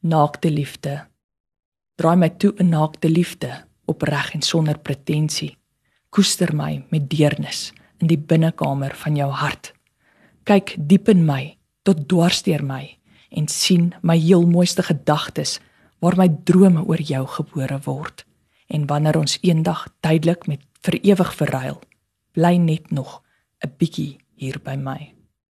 naakte liefde. Draai my toe in naakte liefde, opreg en sonder pretensie. Koester my met deernis in die binnekamer van jou hart. Kyk diep in my, tot dwarsteer my en sien my heel mooiste gedagtes waar my drome oor jou gebore word. En wanneer ons eendag tydelik met vir ewig verruil, bly net nog 'n bietjie hier by my.